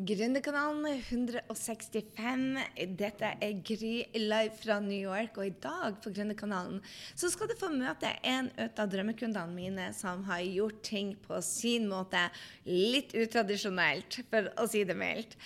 Gründerkanalen 165. Dette er Gry live fra New York. Og i dag på Gründerkanalen så skal du få møte en av drømmekundene mine som har gjort ting på sin måte litt utradisjonelt, for å si det mildt.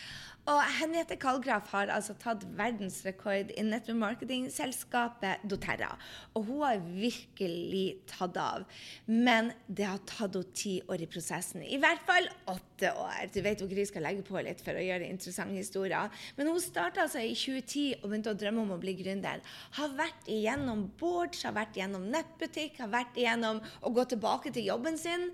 Og Henriette Kallgraf har altså tatt verdensrekord i nettopp marketing-selskapet doTERRA. Og hun har virkelig tatt av. Men det har tatt henne ti år i prosessen. I hvert fall åtte år. Du vet hvor Gry skal legge på litt for å gjøre interessante historier. Men hun starta altså i 2010 og begynte å drømme om å bli gründer. Har vært igjennom boards, har vært igjennom nettbutikk, har vært igjennom å gå tilbake til jobben sin.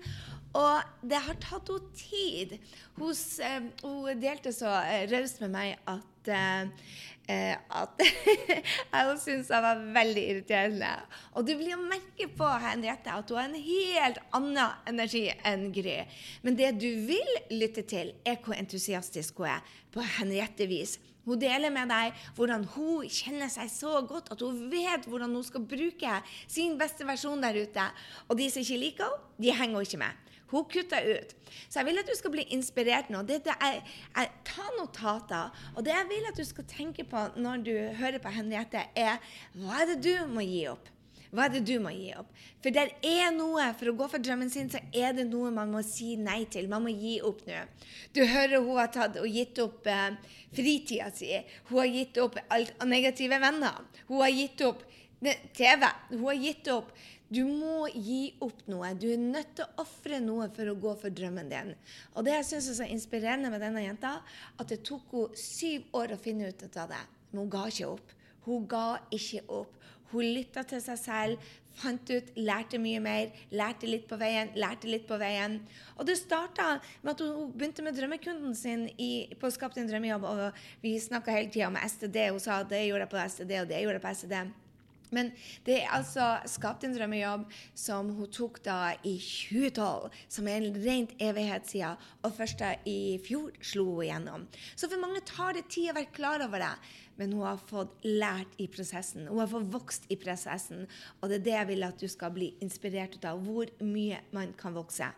Og det har tatt henne tid. Hun, eh, hun delte så eh, raust med meg at, eh, at jeg syntes jeg var veldig irriterende. Og du blir jo merke på Henriette at hun har en helt annen energi enn Gry. Men det du vil lytte til, er hvor entusiastisk hun er på Henriette-vis. Hun deler med deg hvordan hun kjenner seg så godt at hun vet hvordan hun skal bruke sin beste versjon der ute. Og de som ikke liker henne, de henger hun ikke med. Hun kutta ut. Så jeg vil at du skal bli inspirert nå. Det, det er, er, ta notater. Og det jeg vil at du skal tenke på når du hører på Henriette, er hva er det du må gi opp? Hva er det du må gi opp? For det er noe, for å gå for drømmen sin, så er det noe man må si nei til. Man må gi opp nå. Du hører hun har tatt og gitt opp eh, fritida si. Hun har gitt opp alt av negative venner. Hun har gitt opp TV. Hun har gitt opp du må gi opp noe. Du er nødt til å ofre noe for å gå for drømmen din. Og det jeg syns er så inspirerende med denne jenta, at det tok henne syv år å finne ut av det. Men hun ga ikke opp. Hun ga ikke opp. Hun lytta til seg selv, fant ut, lærte mye mer. Lærte litt på veien, lærte litt på veien. Og det starta med at hun begynte med drømmekunden sin i, på Skap din drømmejobb. Og vi snakka hele tida om STD. Hun sa det gjorde jeg på STD, og det gjorde jeg på STD. Men det er altså skapt en drømmejobb som hun tok da i 2012, som er en rent evighet siden. Og først da i fjor slo hun igjennom. Så for mange tar det tid å være klar over det. Men hun har fått lært i prosessen. Hun har fått vokst i prosessen. Og det er det jeg vil at du skal bli inspirert av. Hvor mye man kan vokse.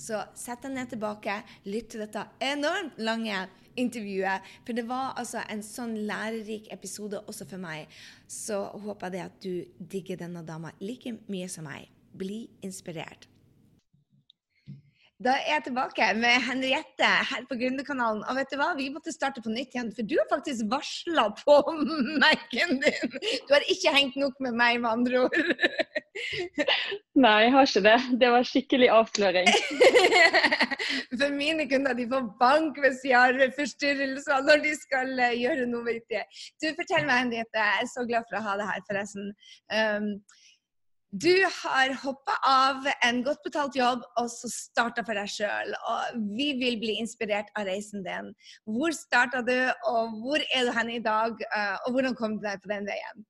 Så sett deg ned tilbake, lytt til dette enormt lange intervjuet. For det var altså en sånn lærerik episode også for meg. Så håper jeg at du digger denne dama like mye som meg. Bli inspirert. Da er jeg tilbake med Henriette her på Gründerkanalen. Og vet du hva, vi måtte starte på nytt igjen, for du har faktisk varsla på Mac-en din. Du har ikke hengt nok med meg, med andre ord. Nei, jeg har ikke det. Det var skikkelig avsløring. For mine kunder de får bank hvis de har forstyrrelser når de skal eh, gjøre noe viktig. Du, fortell meg, Henriette. Jeg er så glad for å ha deg her, forresten. Um, du har hoppa av en godt betalt jobb og så starta for deg sjøl. Og vi vil bli inspirert av reisen din. Hvor starta du, og hvor er du hen i dag? Eh, og hvordan kom du deg på den veien?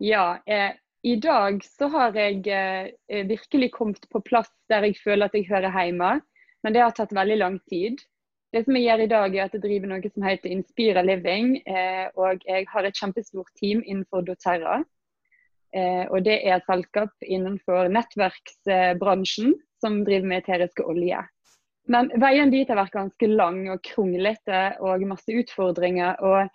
Ja, eh, i dag så har jeg eh, virkelig kommet på plass der jeg føler at jeg hører hjemme. Men det har tatt veldig lang tid. Det som jeg gjør i dag, er at jeg driver noe som heter Inspira Living. Eh, og jeg har et kjempestort team innenfor doTERRA. Eh, og det er et selskap innenfor nettverksbransjen som driver med eteriske olje. Men veien dit har vært ganske lang og kronglete og masse utfordringer. Og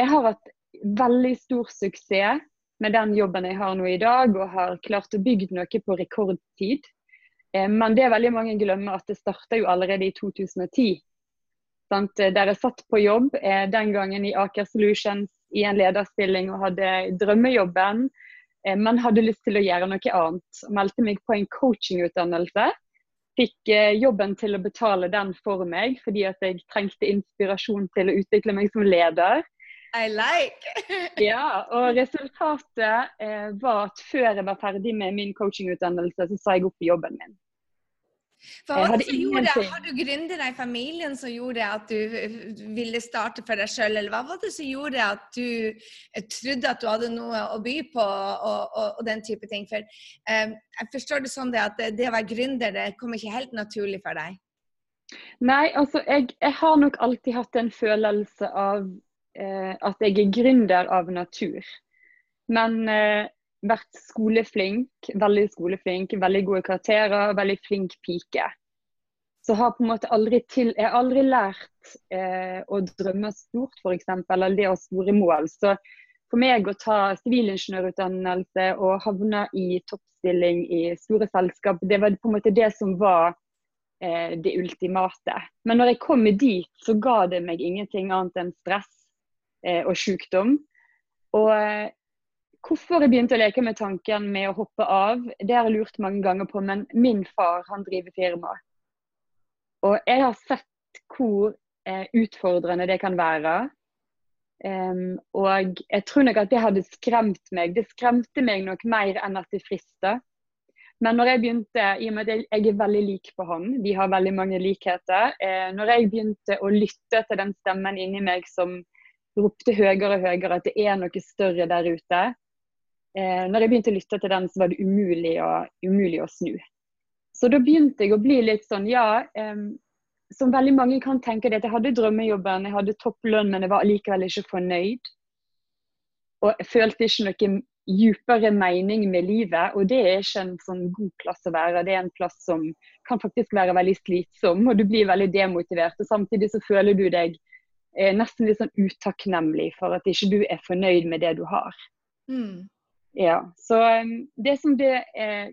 jeg har hatt veldig stor suksess med den jobben jeg har nå i dag, og har klart å bygge noe på rekordtid. Eh, men det er veldig mange glemmer at det starta jo allerede i 2010. Sant? Der jeg satt på jobb eh, den gangen i Aker Solutions i en lederstilling og hadde drømmejobben Eh, men hadde lyst til å gjøre noe annet. Meldte meg på en coachingutdannelse. Fikk eh, jobben til å betale den for meg, fordi at jeg trengte inspirasjon til å utvikle meg som leder. I like! ja, og resultatet eh, var at før jeg var ferdig med min coachingutdannelse, så sa jeg opp jobben min. Det som gjorde, Har du gründere i familien som gjorde at du ville starte for deg sjøl, eller hva var det som gjorde at du eh, trodde at du hadde noe å by på, og, og, og den type ting? For um, Jeg forstår det sånn det at det å være gründer det kommer ikke helt naturlig for deg? Nei, altså jeg, jeg har nok alltid hatt en følelse av eh, at jeg er gründer av natur. Men eh, vært skoleflink, veldig skoleflink, veldig gode karakterer, veldig flink pike. så har på en måte aldri til, jeg har aldri lært eh, å drømme stort, f.eks., eller det å ha store mål. Så for meg å ta sivilingeniørutdannelse og havne i toppstilling i store selskap, det var på en måte det som var eh, det ultimate. Men når jeg kom dit, så ga det meg ingenting annet enn stress eh, og sykdom. Og eh, hvorfor jeg begynte å leke med tanken med å hoppe av, det har jeg lurt mange ganger på, men min far han driver firma. Og jeg har sett hvor eh, utfordrende det kan være. Um, og jeg tror nok at det hadde skremt meg. Det skremte meg nok mer enn at det frista. Men når jeg begynte, i og med at jeg er veldig lik på han, vi har veldig mange likheter. Eh, når jeg begynte å lytte til den stemmen inni meg som ropte høyere og høyere at det er noe større der ute. Eh, når jeg begynte å lytte til den, så var det umulig å, umulig å snu. Så da begynte jeg å bli litt sånn, ja eh, Som veldig mange kan tenke det, at jeg hadde drømmejobben, jeg hadde topplønn, men jeg var likevel ikke fornøyd. Og jeg følte ikke noe djupere mening med livet. Og det er ikke en sånn god plass å være. Det er en plass som kan faktisk være veldig slitsom, og du blir veldig demotivert. Og samtidig så føler du deg eh, nesten litt sånn utakknemlig for at ikke du er fornøyd med det du har. Mm. Ja, så det som det eh,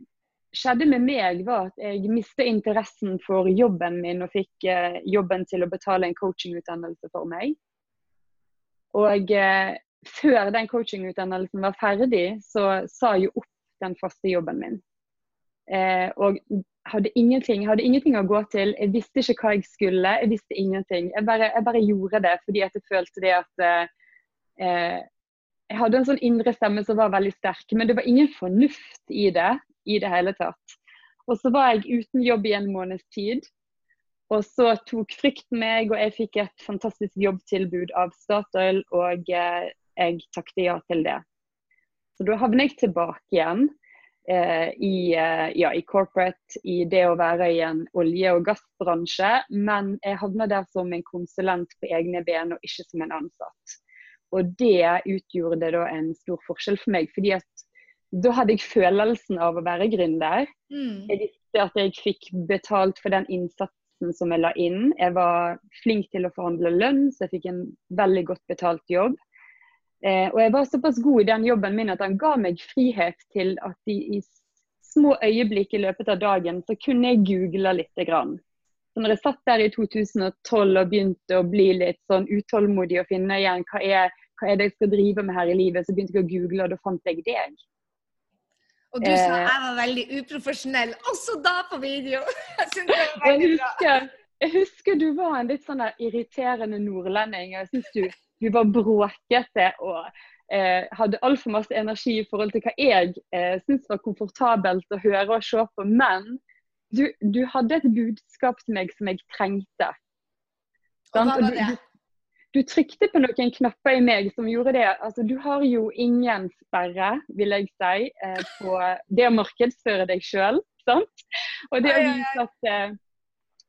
skjedde med meg, var at jeg mistet interessen for jobben min og fikk eh, jobben til å betale en coachingutdannelse for meg. Og eh, før den coachingutdannelsen var ferdig, så sa jeg opp den faste jobben min. Eh, og hadde ingenting, hadde ingenting å gå til. Jeg visste ikke hva jeg skulle. Jeg visste ingenting. Jeg bare, jeg bare gjorde det fordi jeg følte det at eh, Jeg hadde en sånn indre stemme som var veldig sterk, men det var ingen fornuft i det i det hele tatt. Og så var jeg uten jobb i en måneds tid. Og så tok frykten meg, og jeg fikk et fantastisk jobbtilbud av Statoil, og eh, jeg takket ja til det. Så da havner jeg tilbake igjen eh, i, eh, ja, i, corporate, i det å være i en olje- og gassbransje. Men jeg havner der som en konsulent på egne ben, og ikke som en ansatt. Og det utgjorde da en stor forskjell for meg. fordi at da hadde jeg følelsen av å være gründer. Mm. Jeg visste at jeg fikk betalt for den innsatsen som jeg la inn. Jeg var flink til å forhandle lønn, så jeg fikk en veldig godt betalt jobb. Eh, og jeg var såpass god i den jobben min at han ga meg frihet til at i, i små øyeblikk i løpet av dagen så kunne jeg google litt. Grann. Så når jeg satt der i 2012 og begynte å bli litt sånn utålmodig og finne igjen hva er, hva er det jeg skal drive med her i livet, så begynte jeg å google, og da fant jeg deg. Og du sa eh. jeg var veldig uprofesjonell, også da på video! Jeg synes det var veldig. Jeg husker, jeg husker du var en litt sånn irriterende nordlending. Jeg syns du, du, var bråkete og eh, hadde altfor masse energi i forhold til hva jeg eh, syns var komfortabelt å høre og se på. Men du, du hadde et budskap til meg som jeg trengte. Og hva var det? du trykte på noen knapper i meg som gjorde det. Altså, du har jo ingen sperre, vil jeg si, eh, på det å markedsføre deg sjøl. Og det å vise at, eh,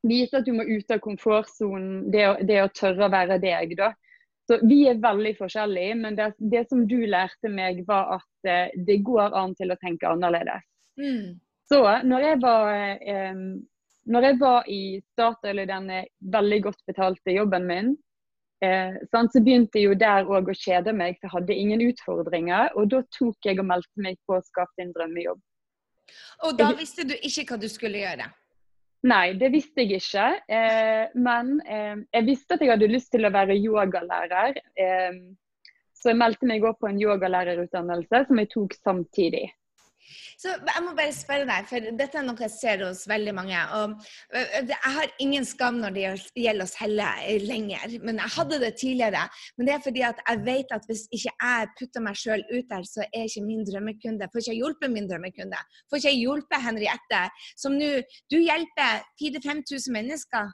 vise at, du må ut av komfortsonen, det, det, å tørre å være deg. da. Så Vi er veldig forskjellige, men det, det som du lærte meg, var at eh, det går an til å tenke annerledes. Mm. Så når jeg var eh, når jeg var i Statoil i denne veldig godt betalte jobben min, Eh, så begynte jeg jo der òg å kjede meg, for jeg hadde ingen utfordringer. Og da tok jeg og meldte meg på å skape din drømmejobb. Og da visste du ikke hva du skulle gjøre? Nei, det visste jeg ikke. Eh, men eh, jeg visste at jeg hadde lyst til å være yogalærer. Eh, så jeg meldte meg opp på en yogalærerutdannelse som jeg tok samtidig. Så jeg må bare spørre deg, for dette er noe jeg ser hos veldig mange. og Jeg har ingen skam når det gjelder å selge lenger, men jeg hadde det tidligere. Men det er fordi at jeg vet at hvis ikke jeg putter meg sjøl ut der, så er ikke min drømmekunde. Får ikke jeg hjulpet min drømmekunde. Får ikke jeg hjulpet Henriette, som nå Du hjelper 4000-5000 mennesker.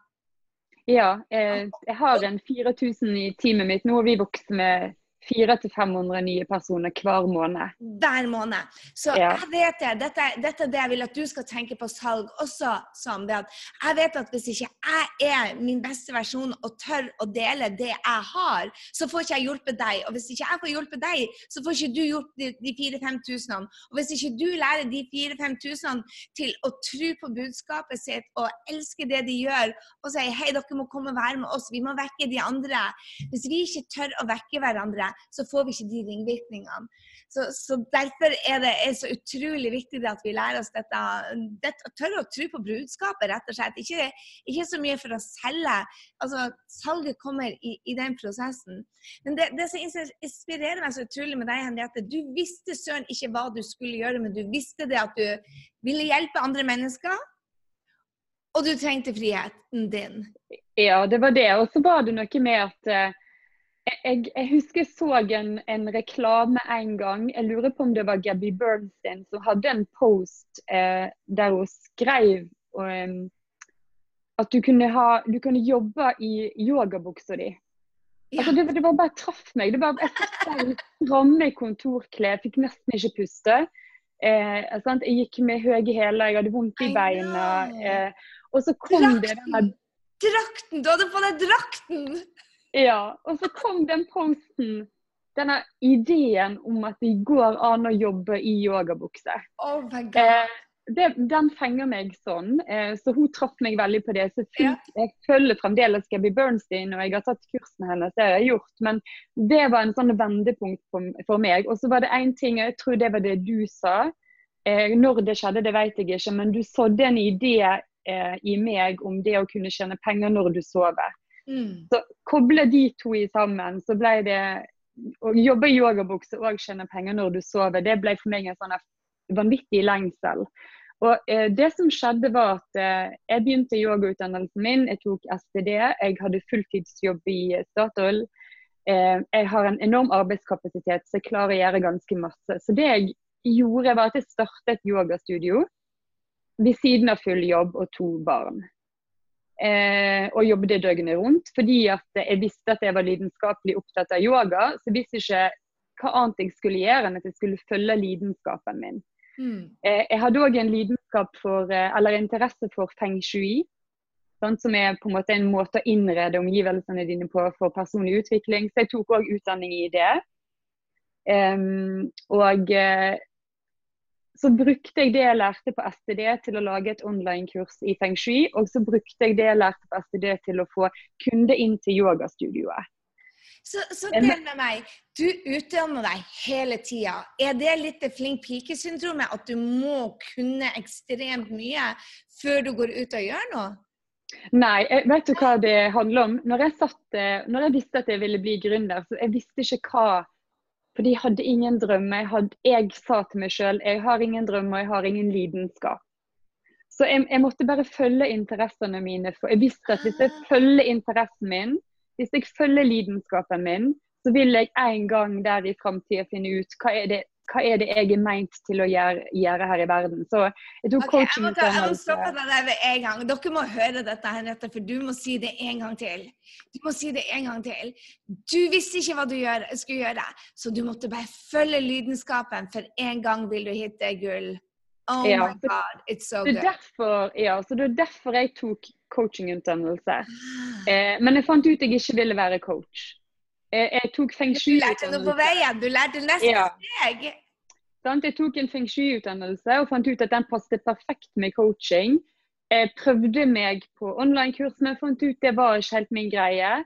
Ja, eh, jeg har en 4000 i teamet mitt. Nå har vi vokst med 400-500 nye personer hver måned. Hver måned. Så Ja. jeg vet det. Dette, dette er det jeg vil at du skal tenke på salg også, som det at jeg vet at hvis ikke jeg er min beste versjon og tør å dele det jeg har, så får ikke jeg hjulpet deg. Og hvis ikke jeg får hjulpet deg, så får ikke du gjort de, de 4000-5000. Og hvis ikke du lærer de 4000-5000 til å tro på budskapet sitt og elske det de gjør, og si hei, dere må komme og være med oss, vi må vekke de andre. Hvis vi ikke tør å vekke hverandre, så får vi ikke de ringvirkningene. Så, så Derfor er det er så utrolig viktig at vi lærer oss dette, dette tør å tro på budskapet, rett og slett. Ikke, ikke så mye for å selge. altså Salget kommer i, i den prosessen. Men det, det som inspirerer meg så utrolig med deg, Henriette, du visste søren ikke hva du skulle gjøre, men du visste det at du ville hjelpe andre mennesker. Og du trengte friheten din. Ja, det var det. Og så var det noe med at eh, jeg, jeg husker jeg så en, en reklame en gang. Jeg lurer på om det var Gabby Bernstein som hadde en post eh, der hun skrev um, at du kunne, ha, du kunne jobbe i yogabuksa di. Ja. Altså, det, det var bare traff meg. Det bare, jeg satt der i stramme kontorklær, fikk nesten ikke puste. Eh? Jeg gikk med høye hæler, jeg hadde vondt i beina. Eh, og så kom det den Drakten! Du hadde på deg drakten! Ja, og så kom den posten. Denne ideen om at det går an å jobbe i yogabukse. Oh. Eh, det, den fenger meg sånn. Eh, så hun traff meg veldig på det. Så Ja. Jeg følger fremdeles Gabby Bernstein, og jeg har tatt kursen hennes. Det har jeg gjort. Men det var en sånn vendepunkt for, for meg. Og så var det én ting, og jeg tror det var det du sa. Eh, når det skjedde, det vet jeg ikke, men du sådde en idé eh, i meg om det å kunne tjene penger når du sover. Mm. Så koble de to i sammen, så ble det Å jobbe i yogabukse og tjene penger når du sover, det ble for meg en sånn vanvittig lengsel. Og eh, det som skjedde var at eh, Jeg begynte yogautdannelsen min, jeg tok STD. Jeg hadde fulltidsjobb i Statoil. Eh, jeg har en enorm arbeidskapasitet, så jeg klarer å gjøre ganske masse. Så det jeg gjorde, var at jeg startet yogastudio ved siden av full jobb og to barn eh, og jobbet døgnet rundt. Fordi at jeg visste at jeg var lidenskapelig opptatt av yoga, så jeg visste ikke hva annet jeg skulle gjøre enn at jeg skulle følge lidenskapen min. Mm. Eh, jeg hadde òg en lidenskap for, eh, eller interesse for feng shui. Sånn, som er på en måte en måte å innrede omgivelsene dine på for personlig utvikling. Så jeg tok òg utdanning i det. Um, og eh, så brukte jeg det jeg lærte på STD til å lage et online-kurs i feng shui. Og så brukte jeg det jeg lærte på STD til å få kunde inn til yogastudioet. Så, så del med meg. Du utdanner deg hele tida. Er det litt det flink pike-syndromet at du må kunne ekstremt mye før du går ut og gjør noe? Nei, jeg, vet du hva det handler om? Når jeg, satt, eh, når jeg visste at jeg ville bli gründer, så jeg visste ikke hva For jeg hadde ingen drøm. Jeg, hadde, jeg sa til meg sjøl jeg har ingen drømmer, jeg har ingen lidenskap. Så jeg, jeg måtte bare følge interessene mine. For jeg visste at hvis jeg følger interessen min, hvis jeg følger lidenskapen min, så vil jeg en gang der i framtida finne ut hva er, det, hva er det jeg er meint til å gjøre, gjøre her i verden. Så jeg tok coaching jeg jeg må stoppe deg der ved en gang. Dere må høre dette, Henriette, for du må si det en gang til. Du må si det en gang til. Du visste ikke hva du gjør, skulle gjøre, så du måtte bare følge lidenskapen, for en gang vil du hitte gull. Oh Ja, my god, it's so good. er derfor, ja, så det er derfor jeg tok coachingutdannelse. Eh, men jeg fant ut jeg ikke ville være coach. Jeg tok feng shui Du lærte noe på veien. Du lærte neste Ja. steg. Jeg tok en feng shui-utdannelse og fant ut at den passet perfekt med coaching. Jeg prøvde meg på online-kurs, men fant ut det var ikke helt min greie.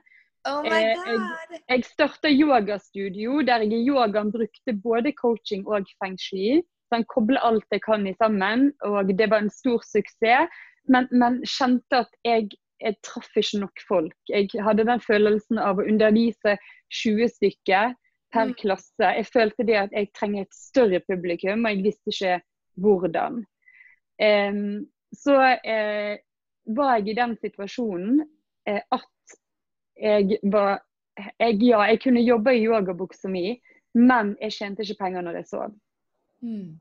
Oh my Eh, jeg-. Jeg starta yogastudio der jeg i yogaen brukte både coaching og feng shui. Så han kobler alt jeg kan i sammen, og det var en stor suksess. Men, men kjente at jeg, jeg traff ikke nok folk. Jeg hadde den følelsen av å undervise 20 stykker per Mm. klasse. Jeg følte det at jeg trenger et større publikum, og jeg visste ikke hvordan. Um, så uh, var jeg i den situasjonen uh, at jeg var jeg, Ja, jeg kunne jobbe i yogabuksa mi, men jeg tjente ikke penger når jeg sov. Mm.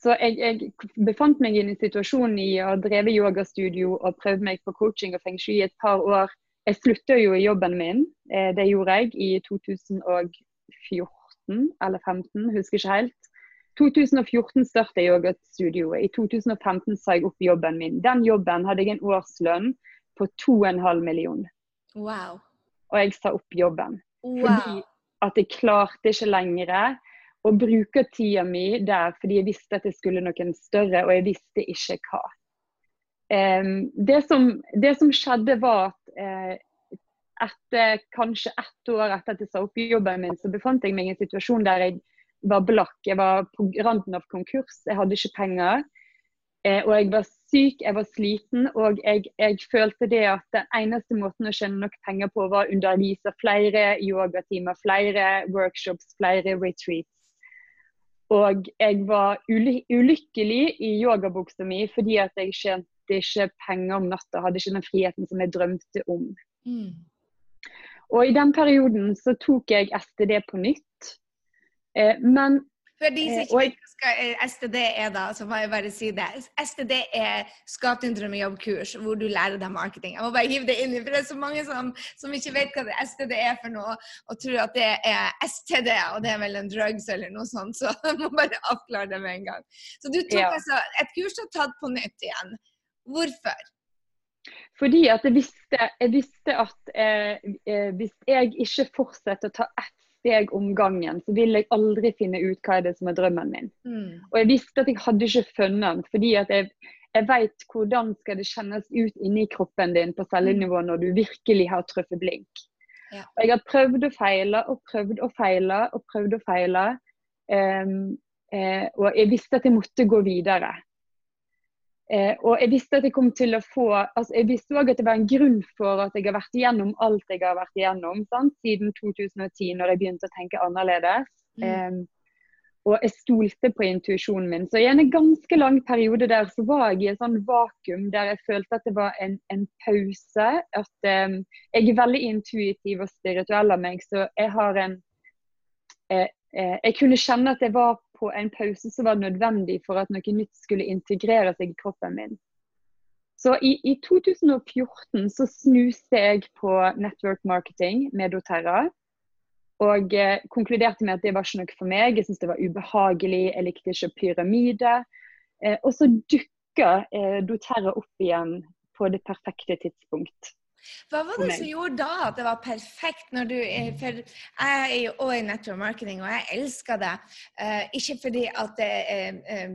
Så jeg, jeg befant meg i en situasjon i å dreve yogastudio og prøvd meg på coaching og feng shui i et par år. Jeg slutta jo i jobben min, eh, det gjorde jeg i 2014 eller 2015, husker ikke helt. 2014 startet jeg yogastudioet. I 2015 sa jeg opp jobben min. Den jobben hadde jeg en årslønn på 2,5 million. Wow. Og jeg sa opp jobben. wow. Fordi at jeg klarte ikke lenger å bruker tida mi der fordi jeg visste at jeg skulle noen større, og jeg visste ikke hva. Det, som, det, som, skjedde, var at uh, etter kanskje ett år etter at jeg sa opp jobben min, så befant jeg meg i en situasjon der jeg var blakk. Jeg var på randen av konkurs, jeg hadde ikke penger. Uh, og jeg var syk, jeg var sliten, og jeg, jeg, følte det at den eneste måten å tjene nok penger på, var å undervise flere yogatimer, flere workshops, flere retreats. Og jeg var ulykkelig i yogabuksa mi fordi at jeg tjente ikke penger om natta, hadde ikke den friheten som jeg drømte om. Mm. Og i den perioden så tok jeg STD på nytt. Eh, men for de som ikke vet hva eh, STD er, da, så må jeg bare si det. STD er Skap din drømmejobb-kurs, hvor du lærer deg marketing. Jeg må bare hive det inn, for det er så mange som, som ikke vet hva det STD er for noe, og tror at det er STD, og det er vel en drugs eller noe sånt. Så jeg må bare avklare det med en gang. Så du tok ja. altså et kurs du har tatt på nytt igjen. Hvorfor? Fordi at jeg visste, jeg visste at eh, eh hvis jeg ikke fortsetter å ta ett steg om gangen, så vil jeg aldri finne ut hva er det som er drømmen min. Mm. Og jeg visste at jeg hadde ikke funnet den, fordi at jeg, jeg vet hvordan skal det kjennes ut inni kroppen din på cellenivå mm. når du virkelig har truffet blink. Ja. Og jeg har prøvd og feila og prøvd og feila og prøvd og feila. Um, eh, og jeg visste at jeg måtte gå videre. Eh, og jeg visste at jeg kom til å få altså Jeg visste òg at det var en grunn for at jeg har vært igjennom alt jeg har vært igjennom sant? siden 2010, når jeg begynte å tenke annerledes. Mm. Eh, og jeg stolte på intuisjonen min. Så i en ganske lang periode der så var jeg i et sånn vakuum der jeg følte at det var en, en pause. At eh, jeg er veldig intuitiv og spirituell av meg, så jeg har en eh, eh, Jeg kunne kjenne at jeg var på en pause som var nødvendig for at noe nytt skulle integrere seg i kroppen min. Så i, i 2014 så snuste jeg på network marketing med doTERRA. Og eh, konkluderte med at det var ikke noe for meg. Jeg syntes det var ubehagelig. Jeg likte ikke pyramide. Eh, og så dukka eh, doTERRA opp igjen på det perfekte tidspunkt. Hva var det som gjorde da at det var perfekt når du For jeg er jo òg i network marketing, og jeg elsker det. Uh, ikke fordi at det er uh,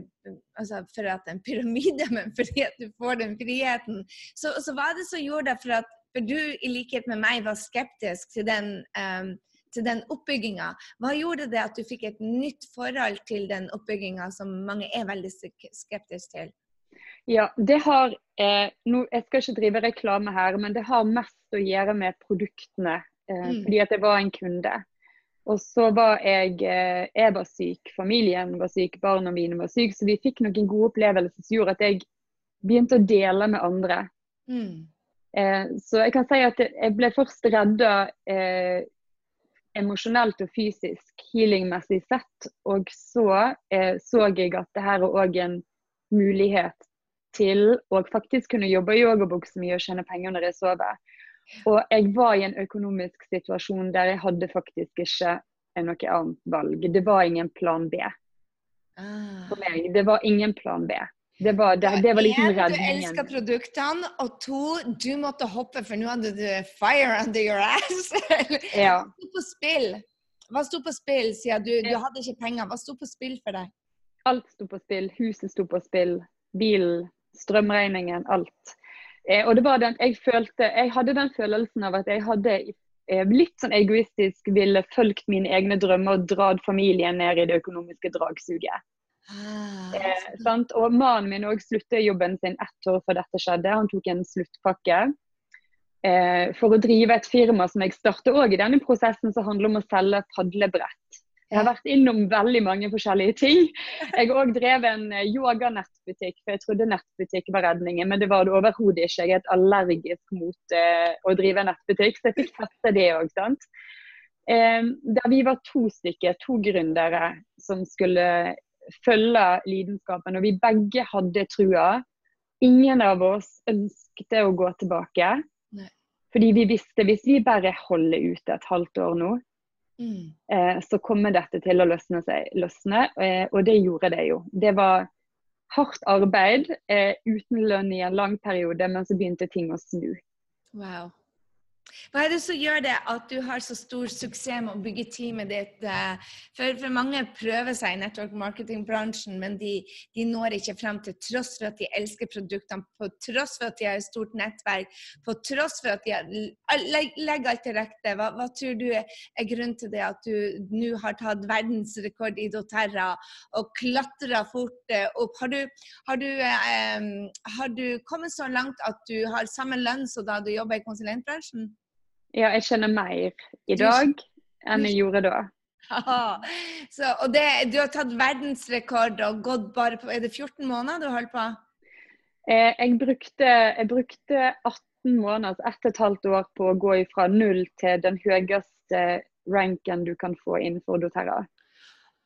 altså for at det er en pyramide, men fordi at du får den friheten. Så, så hva er det som gjorde det for at for du, i likhet med meg, var skeptisk til den um, til den oppbygginga. Hva gjorde det at du fikk et nytt forhold til den oppbygginga som mange er veldig skeptiske til? Ja, det har eh, no, Jeg skal ikke drive reklame her, men det har mest å gjøre med produktene. Eh, mm. Fordi at jeg var en kunde. Og så var jeg eh, Jeg var syk, familien var syk, barna mine var syke. Så vi fikk noen gode opplevelser som gjorde at jeg begynte å dele med andre. Mm. Eh, så jeg kan si at jeg ble først redda eh, emosjonelt og fysisk, healingmessig sett. Og så eh, så jeg at det her er òg en mulighet til å faktisk kunne jobbe i yogabukse mye og tjene penger når jeg sover. Og jeg var i en økonomisk situasjon der jeg hadde faktisk ikke noe annet valg. Det var ingen plan B ah. for meg. Det var ingen plan B. Det var, det, det var liksom redningen. Du elska produktene, og to, du måtte hoppe, for nå hadde du fire under your ass. ja. Hva sto på spill? Hva sto på spill, siden du, du hadde ikke penger? Hva sto på spill for deg? Alt sto på spill. Huset sto på spill. Bilen strømregningen, alt. Eh, og det var den, jeg følte, jeg hadde den følelsen av at jeg hadde eh, litt sånn egoistisk ville fulgt mine egne drømmer og dratt familien ned i det økonomiske dragsuget. Ah, eh, og mannen min òg sluttet jobben sin ett år før dette skjedde. Han tok en sluttpakke. Eh, for å drive et firma som jeg startet òg i denne prosessen, som handler om å selge padlebrett. Jeg har vært innom veldig mange forskjellige ting. Jeg har òg drevet en eh, yoganettbutikk, for jeg trodde nettbutikk var redningen, men det var det overhodet ikke. Jeg er allergisk mot uh, å drive nettbutikk, så jeg fikk teste det òg. Um, der vi var to stykker, to gründere, som skulle følge lidenskapen. Og vi begge hadde trua. Ingen av oss ønsket å gå tilbake. Nei. Fordi vi visste hvis vi bare holder ute et halvt år nå, mm. eh, så kommer dette til å løsne seg. Løsne, eh, og det gjorde det jo. Det var hardt arbeid eh, uten lønn i en lang periode, men så begynte ting å snu. Wow. Hva er det som gjør det at du har så stor suksess med å bygge teamet ditt? Eh, for, for mange prøver seg i network marketing-bransjen, men de, de, når ikke frem til tross for at de elsker produktene, på tross for at de har et stort nettverk, på tross for at de legger alt til rette. Hva, hva, tror du er grunnen til det at du nå har tatt verdensrekord i doTERRA og klatra fort eh, opp? Har du, har, du, eh, har du kommet så langt at du har samme lønn som da du jobber i konsulentbransjen? Ja, jeg kjenner mer i dag enn jeg gjorde da. Så, og det, du har tatt verdensrekord og gått bare på Er det 14 måneder du holdt på? Eh, jeg, brukte, jeg, brukte, 18 måneder, altså et halvt år, på å gå fra null til den høyeste ranken du kan få innenfor doTERRA.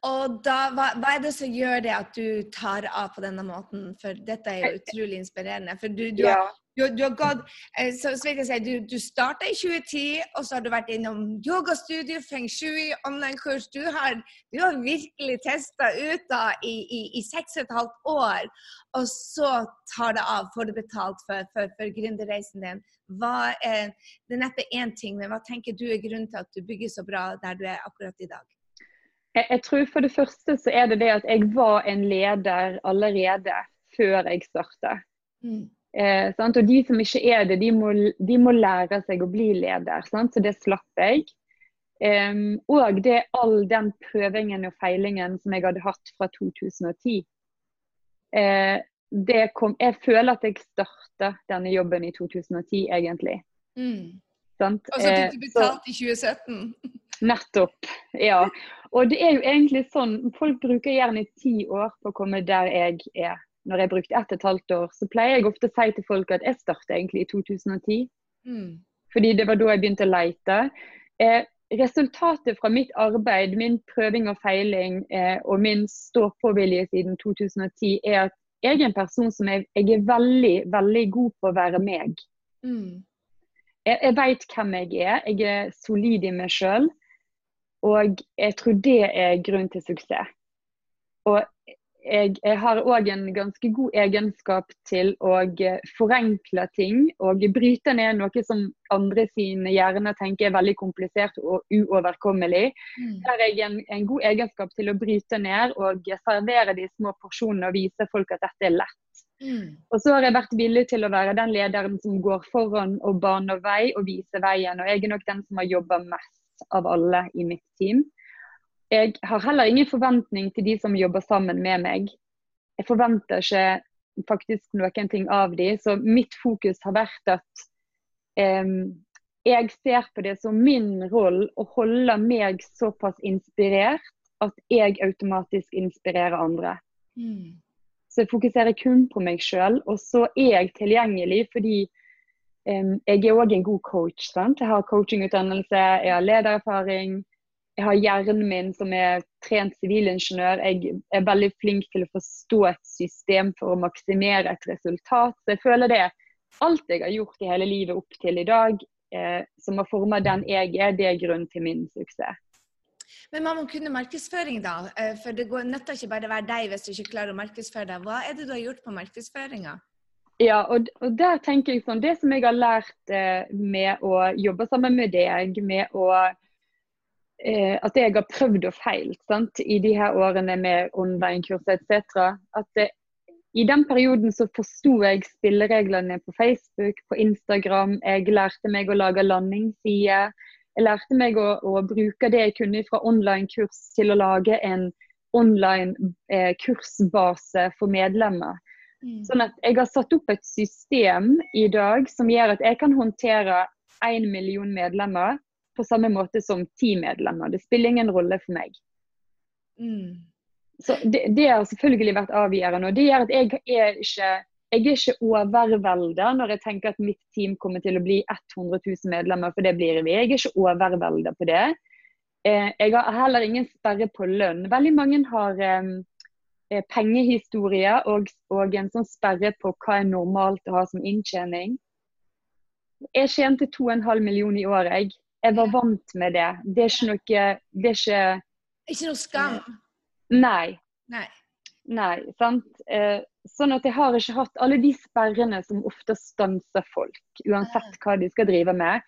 Og da, hva, hva, er det som gjør det at du tar av på denne måten? For dette er jo utrolig inspirerende. For du, du, ja. har, du, du har, gått eh, så, så vil jeg si, Du, du starta i 2010, og så har du vært innom yogastudio, feng shui, online-kurs. Du, har, du har virkelig testa ut da i, i, i seks og et halvt år. Og så tar det av, får du betalt for, for, for gründerreisen din. Hva er, det er neppe én ting, men hva tenker du er grunnen til at du bygger så bra der du er akkurat i dag? Jeg, jeg, tror for det første så er det det at jeg var en leder allerede før jeg startet. Mm. Eh, og de som ikke er det, de må, de må lære seg å bli leder. Sant? Så det slapp jeg. Um, og det er all den prøvingen og feilingen som jeg hadde hatt fra 2010. Eh, det kom, jeg føler at jeg starta denne jobben i 2010, egentlig. Mm. Og så fikk du eh, betalt i 2017? Nettopp. Ja. Og det er jo egentlig sånn, Folk bruker gjerne ti år på å komme der jeg er. Når jeg brukte ett og et halvt år, så pleier jeg ofte å si til folk at jeg startet egentlig i 2010. Mm. Fordi det var da jeg begynte å leite. Eh, resultatet fra mitt arbeid, min prøving og feiling eh, og min stå-på-vilje siden 2010, er at jeg er en person som er, jeg er veldig, veldig god på å være meg. Mm. Jeg, jeg veit hvem jeg er. Jeg er solid i meg sjøl. Og jeg tror det er grunn til suksess. Og jeg, jeg har òg en ganske god egenskap til å forenkle ting og bryte ned noe som andre sine hjerner tenker er veldig komplisert og uoverkommelig. Mm. Der er jeg en, en, god egenskap til å bryte ned og servere de små porsjonene og vise folk at dette er lett. Mm. Og så har jeg vært villig til å være den lederen som går foran og baner vei og viser veien. Og jeg er nok den som har jobba mest av alle i mitt team. Jeg har heller ingen forventning til de som jobber sammen med meg. Jeg forventer ikke faktisk noen ting av de, så mitt fokus har vært at um, jeg ser på det som min rolle å holde meg såpass inspirert at jeg automatisk inspirerer andre. Mm. Så jeg fokuserer kun på meg sjøl, og så er jeg tilgjengelig fordi jeg er òg en god coach. Sant? Jeg har coachingutdannelse, jeg har ledererfaring. Jeg har hjernen min som er trent sivilingeniør. Jeg er veldig flink til å forstå et system for å maksimere et resultat. Så jeg føler det alt jeg har gjort i hele livet opp til i dag, eh, som har formet den jeg er, det er grunnen til min suksess. Men man må kunne markedsføring, da. Eh, for det går nødt ikke bare å være deg hvis du ikke klarer å markedsføre deg. Hva er det du har gjort på markedsføringa? Ja, og, og, der tenker jeg sånn, Det som jeg har lært eh, med å jobbe sammen med deg, med å eh, At jeg har prøvd og feilt sant, i de her årene med online-kurs etc. At eh, i den perioden så forsto jeg spillereglene på Facebook, på Instagram. Jeg lærte meg å lage landingssider. Jeg lærte meg å, å, bruke det jeg kunne fra online-kurs til å lage en online eh, kursbase for medlemmer. Mm. Sånn at jeg har satt opp et system i dag som gjør at jeg kan håndtere én million medlemmer på samme måte som ti medlemmer. Det spiller ingen rolle for meg. Mm. Så det, det, har selvfølgelig vært avgjørende. og Det gjør at jeg er ikke jeg er ikke overvelda når jeg tenker at mitt team kommer til å bli 100 000 medlemmer, for det blir vi. Jeg er ikke overvelda på det. Eh, jeg har heller ingen sperre på lønn. Veldig mange har Eh, pengehistorie og, og, en sånn sperre på hva er normalt å ha som inntjening. Jeg tjente 2,5 millioner i året jeg, Jeg var vant med det. Det er ikke noe Det er ikke Ikke noe skam? Nei. Nei. Nei, sant. Eh, sånn at jeg har ikke hatt alle de sperrene som ofte stanser folk, uansett hva de skal drive med.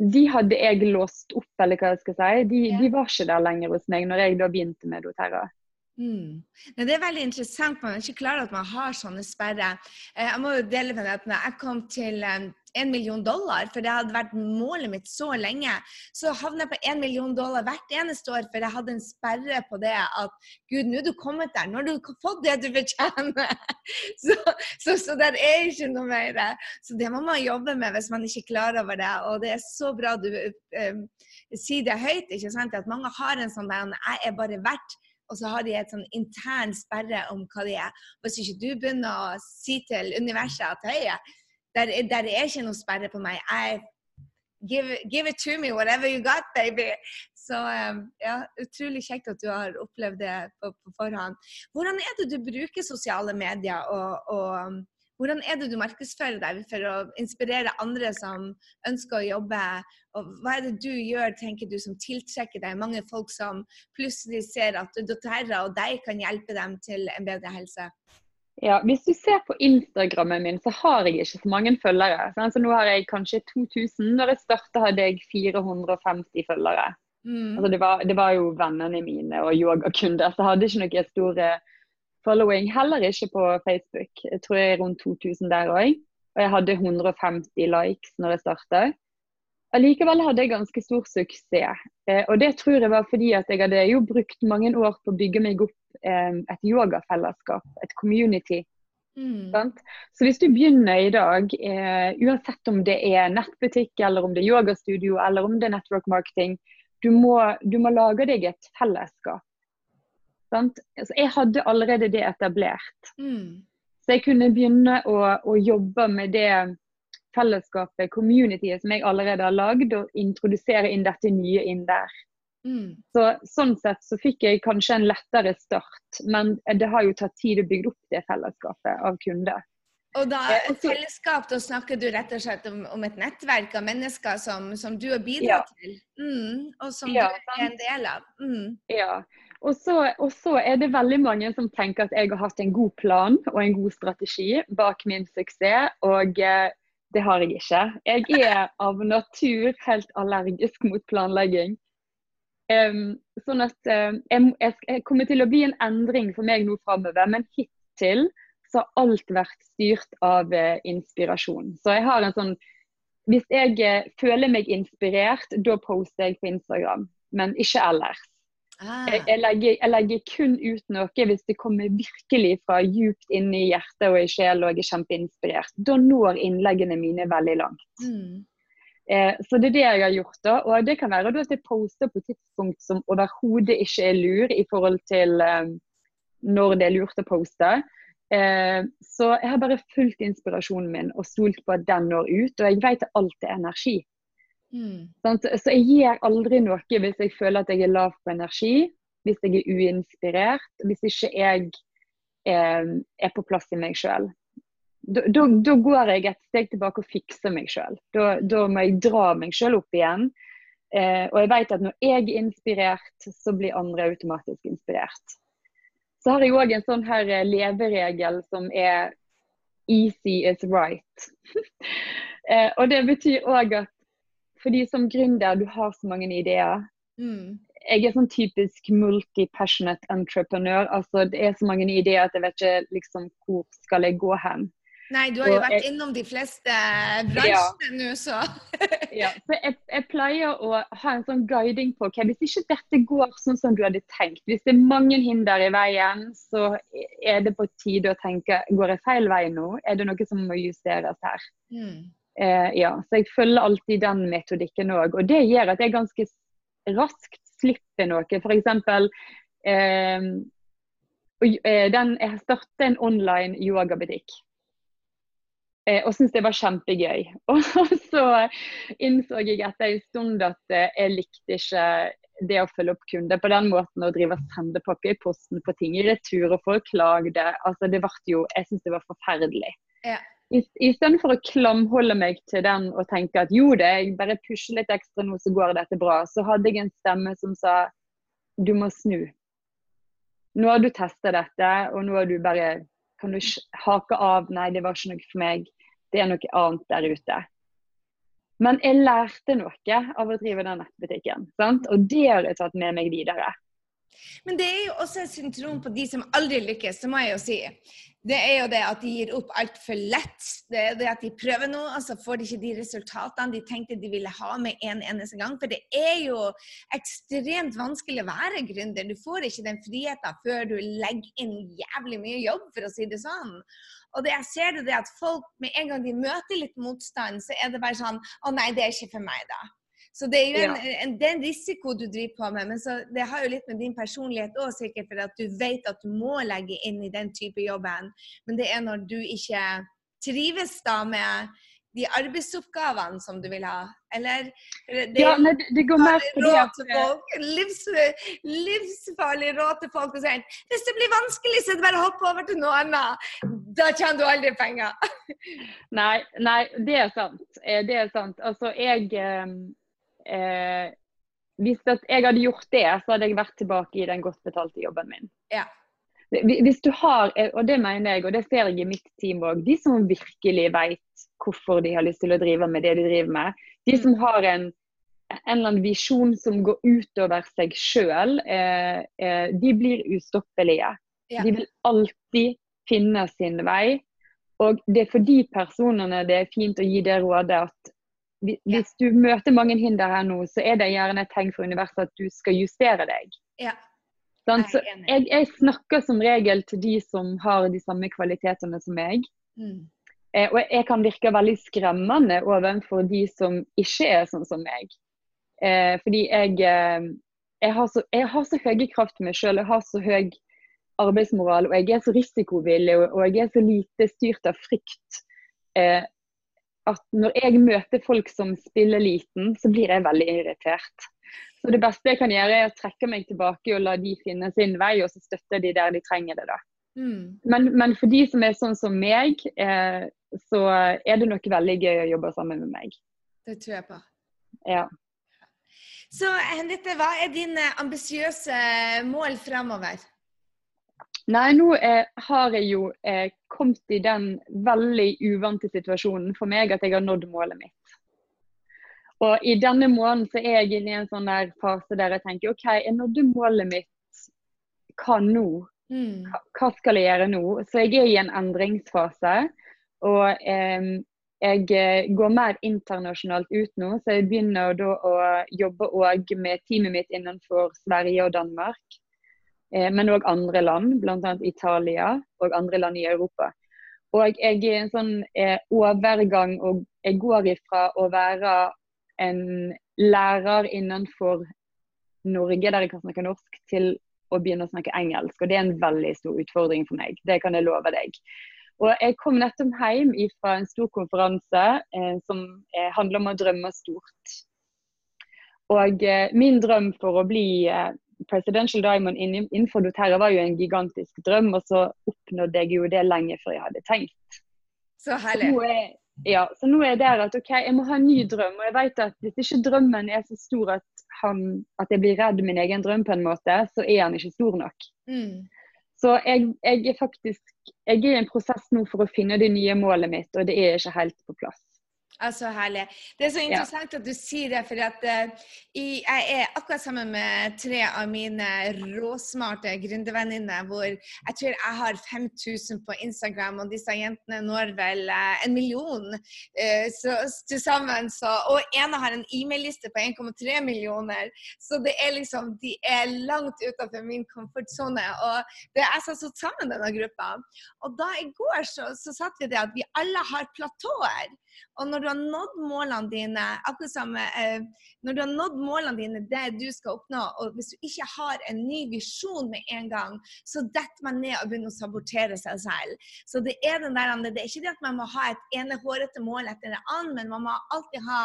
De hadde jeg låst opp, eller hva jeg skal si. De, de var ikke der lenger hos meg når jeg da begynte med doTERRA. Mm. Det er veldig interessant. Man er ikke klar over at man har sånne sperrer. Eh, Jeg må jo dele med deg at når jeg kom til én million dollar, for det hadde vært målet mitt så lenge, så havnet jeg på én million dollar hvert eneste år, for jeg hadde en sperre på det at Gud, nå er du kommet der. Nå har du fått det du fortjener. Så, så, så der er ikke noe mer. Så det må man jobbe med hvis man ikke er klar over det. Og det er så bra du um, sier det høyt, ikke sant? at mange har en sånn der Jeg er bare verdt og så har de et sånn intern sperre om hva de er. Hvis ikke du begynner å si til universet at hei, der, er- der er ikke noe sperre på meg. Jeg, give, give it to me, whatever you got, baby. Så um, ja, utrolig kjekt at du har opplevd det på, på forhånd. Hvordan er det du bruker sosiale medier, og, og hvordan er det du markedsfører deg for å inspirere andre som ønsker å jobbe? Og hva er det du gjør, tenker du, som tiltrekker deg mange folk som plutselig ser at doTERRA og deg kan hjelpe dem til en bedre helse? Ja, hvis du ser på Instagrammen min, så har jeg ikke så mange følgere. sant? Så nå har jeg kanskje 2000. Når jeg starta hadde jeg 450 følgere. Mm. Altså det, var, det var jo vennene mine og yogakunder, så jeg hadde ikke noe store following. Heller ikke på Facebook. Jeg tror jeg er rundt 2000 der òg. Og jeg hadde 150 likes når jeg starta. Allikevel hadde jeg ganske stor suksess. Eh, og det tror jeg var fordi at jeg hadde jo brukt mange år på å bygge meg opp eh, et yogafellesskap, et community. Mm. Så hvis du begynner i dag, eh, uansett om det er nettbutikk, eller om det er yogastudio, eller om det er network marketing, du må, du må lage deg et fellesskap. Altså, jeg hadde allerede det etablert. Mm. Så jeg kunne begynne å, å jobbe med det fellesskapet, communityet som jeg allerede har lagd, og introdusere inn dette nye inn der. Mm. Så, sånn sett så fikk jeg kanskje en lettere start, men det har jo tatt tid å bygge opp det fellesskapet av kunder. Og da, Eh, et fellesskap, da snakker du rett og slett om, om et nettverk av mennesker som, som du har Ja. bidratt til, mm. og som Ja, du er en del av. Mm. Ja. Og så, og så er det veldig mange som tenker at jeg har hatt en god plan og en god strategi bak min suksess, og eh, det har jeg ikke. Jeg er av natur helt allergisk mot planlegging. Um, sånn at jeg, jeg, jeg kommer til å bli en endring for meg nå framover, men hittil så har alt vært styrt av uh, inspirasjon. Så jeg har en sånn Hvis jeg uh, føler meg inspirert, da poster jeg på Instagram, men ikke ellers. Ah. Jeg, jeg, legger, jeg legger kun ut noe hvis det kommer virkelig fra djupt inn i hjertet og i sjel og jeg er kjempeinspirert. Da når innleggene mine veldig langt. Mm. Eh, så det er det jeg har gjort. da, og Det kan være at jeg poster på tidspunkt som overhodet ikke er lur i forhold til eh, når det er lurt å poste. Eh, så jeg har bare fulgt inspirasjonen min og stolt på at den når ut. Og jeg vet at alt er energi. Mm. Så jeg gjør aldri noe hvis jeg føler at jeg er lav på energi, hvis jeg er uinspirert, hvis ikke jeg eh, er på plass i meg sjøl. Da, da, da går jeg et steg tilbake og fikser meg sjøl. Da, da må jeg dra meg sjøl opp igjen. Eh, og jeg vet at når jeg er inspirert, så blir andre automatisk inspirert. Så har jeg òg en sånn her eh, leveregel som er 'easy is right'. eh, og det betyr òg at fordi som gründer, du har så mange ideer. Mm. Jeg er sånn typisk multi-passionate entreprenør. Altså, det er så mange ideer at jeg vet ikke liksom, hvor skal jeg gå hen. Nei, du har jo Og vært jeg- innom de fleste bransjene nå, så Ja, så jeg, jeg pleier å ha en sånn guiding på okay, hvis ikke dette går sånn som du hadde tenkt, hvis det er mange hinder i veien, så er det på tide å tenke går jeg feil vei nå? Er det noe som må justeres her? mm. Eh, ja, så jeg følger alltid den metodikken òg. Og det gjør at jeg ganske raskt slipper noe. F.eks. Eh, eh, jeg startet en online yogabutikk. Eh, og syntes det var kjempegøy. Og så innså jeg etter en stund at eh, jeg likte ikke det å følge opp kunder på den måten og drive sendepakke i posten på ting i retur og folk klagde. Altså, det ble jo Jeg syntes det var forferdelig. Ja. Istedenfor å klamholde meg til den og tenke at jo det, jeg bare pusher litt ekstra nå, så går dette bra, så hadde jeg en stemme som sa du må snu. Nå har du testa dette, og nå har du bare kan du hake av nei, det var ikke noe for meg, det er noe annet der ute. Men jeg lærte noe av å drive den nettbutikken, sant? og det har jeg tatt med meg videre. Men det er jo også et syndrom på de som aldri lykkes, det må jeg jo si det er jo det at de gir opp altfor lett. Det er det at de prøver noe, og så får de ikke de resultatene de tenkte de ville ha med en eneste gang. For det er jo ekstremt vanskelig å være gründer. Du får ikke den friheten før du legger inn jævlig mye jobb, for å si det sånn. Og det jeg ser det, det at folk med en gang de møter litt motstand, så er det bare sånn Å nei, det er ikke for meg, da. Så det er jo en, en, det er en risiko du driver på med, men det har jo litt med din personlighet òg, sikkert, for at du vet at du må legge inn i den type jobben. Men det er når du ikke trives da med de arbeidsoppgavene som du vil ha? Eller det, ja, nei, det går mer på det at folk, livs, Livsfarlig råd til folk som sier, hvis det blir vanskelig, så er det bare å hoppe over til noe annet. Da tjener du aldri penger. nei, nei, det er sant. Eh, det er sant. Altså, jeg eh, Hvis jeg hadde gjort det, så hadde jeg vært tilbake i den godt betalte jobben min. Ja. Hvis du har, eh, og det mener jeg, og det ser jeg i mitt team òg, de som virkelig vet hvorfor de har lyst til å drive med det de driver med, de som mm. har en, en eller annen visjon som går utover seg sjøl, eh, eh, de blir ustoppelige. Ja. De vil alltid finne sin vei. Og det er for de personene det er fint å gi det rådet at hvis du møter mange hinder her nå, så er det gjerne et tegn for universet at du skal justere deg. Ja. Sånn, så jeg, jeg, snakker som regel til de som har de samme kvalitetene som meg. Mm. Eh, og jeg kan virke veldig skremmende overfor de som ikke er sånn som meg. Eh, fordi jeg, eh, jeg, har så, jeg har så høye kraft til meg sjøl, jeg har så høy arbeidsmoral, og jeg er så risikovillig og, og jeg er så lite styrt av frykt. Eh, at når jeg møter folk som spiller liten, så blir jeg veldig irritert. Så det beste jeg kan gjøre, er å trekke meg tilbake og la de finne sin vei, og så støtter de der de trenger det. da. Mm. Men, men, for de som er sånn som meg, eh, så er det nok veldig gøy å jobbe sammen med meg. Det tror jeg på. Ja. Så Henriette, hva er dine ambisiøse mål fremover? Nei, nå eh, har jeg jo eh, kommet i den veldig uvante situasjonen for meg at jeg har nådd målet mitt. Og i denne måneden så er jeg inne i en sånn der fase der jeg tenker OK, jeg nådde målet mitt. Hva nå? Mm. Hva skal jeg gjøre nå? Så jeg er i en endringsfase. Og eh, jeg eh, går mer internasjonalt ut nå, så jeg begynner da å jobbe òg med teamet mitt innenfor Sverige og Danmark. Eh, men òg andre land, bl.a. Italia og andre land i Europa. Og jeg er en sånn eh, overgang, og jeg går ifra å være en lærer innenfor Norge der jeg kan snakke norsk, til å begynne å snakke engelsk. Og det er en veldig stor utfordring for meg. Det kan jeg love deg. Og jeg kom nettopp hjem fra en stor konferanse eh, som eh, handler om å drømme stort. Og eh, min drøm for å bli eh, Presidential Diamond innenfor doTERRA var jo en gigantisk drøm, og så oppnådde jeg jo det lenge før jeg hadde tenkt. Så herlig. Så er, ja, så nå er det at OK, jeg må ha en ny drøm. Og jeg vet at hvis ikke drømmen er så stor at, han, at jeg blir redd min egen drøm på en måte, så er han ikke stor nok. Mm. Så jeg, jeg, er faktisk jeg er i en prosess nå for å finne det nye målet mitt, og det er ikke helt på plass. Altså herlig. Det er så interessant ja. at du sier det, for at, uh, jeg er akkurat sammen med tre av mine råsmarte gründervenninner, hvor jeg tror jeg har 5000 på Instagram, og disse jentene når vel uh, en million uh, så, til sammen. Så, og ene har en e-mail-liste på 1,3 millioner. Så det er liksom, de er langt utenfor min komfortsone. Og det er jeg satt sammen denne gruppa. Og da i går så, så satt vi det at vi alle har platåer. Og når du har nådd målene dine, akkurat som eh, Når du har nådd målene dine, det du skal oppnå, og hvis du ikke har en ny visjon med en gang, så detter man ned og begynner å sabotere seg selv. Så det er den der, det er ikke det at man må ha et ene hårete mål etter det andre, men man må alltid ha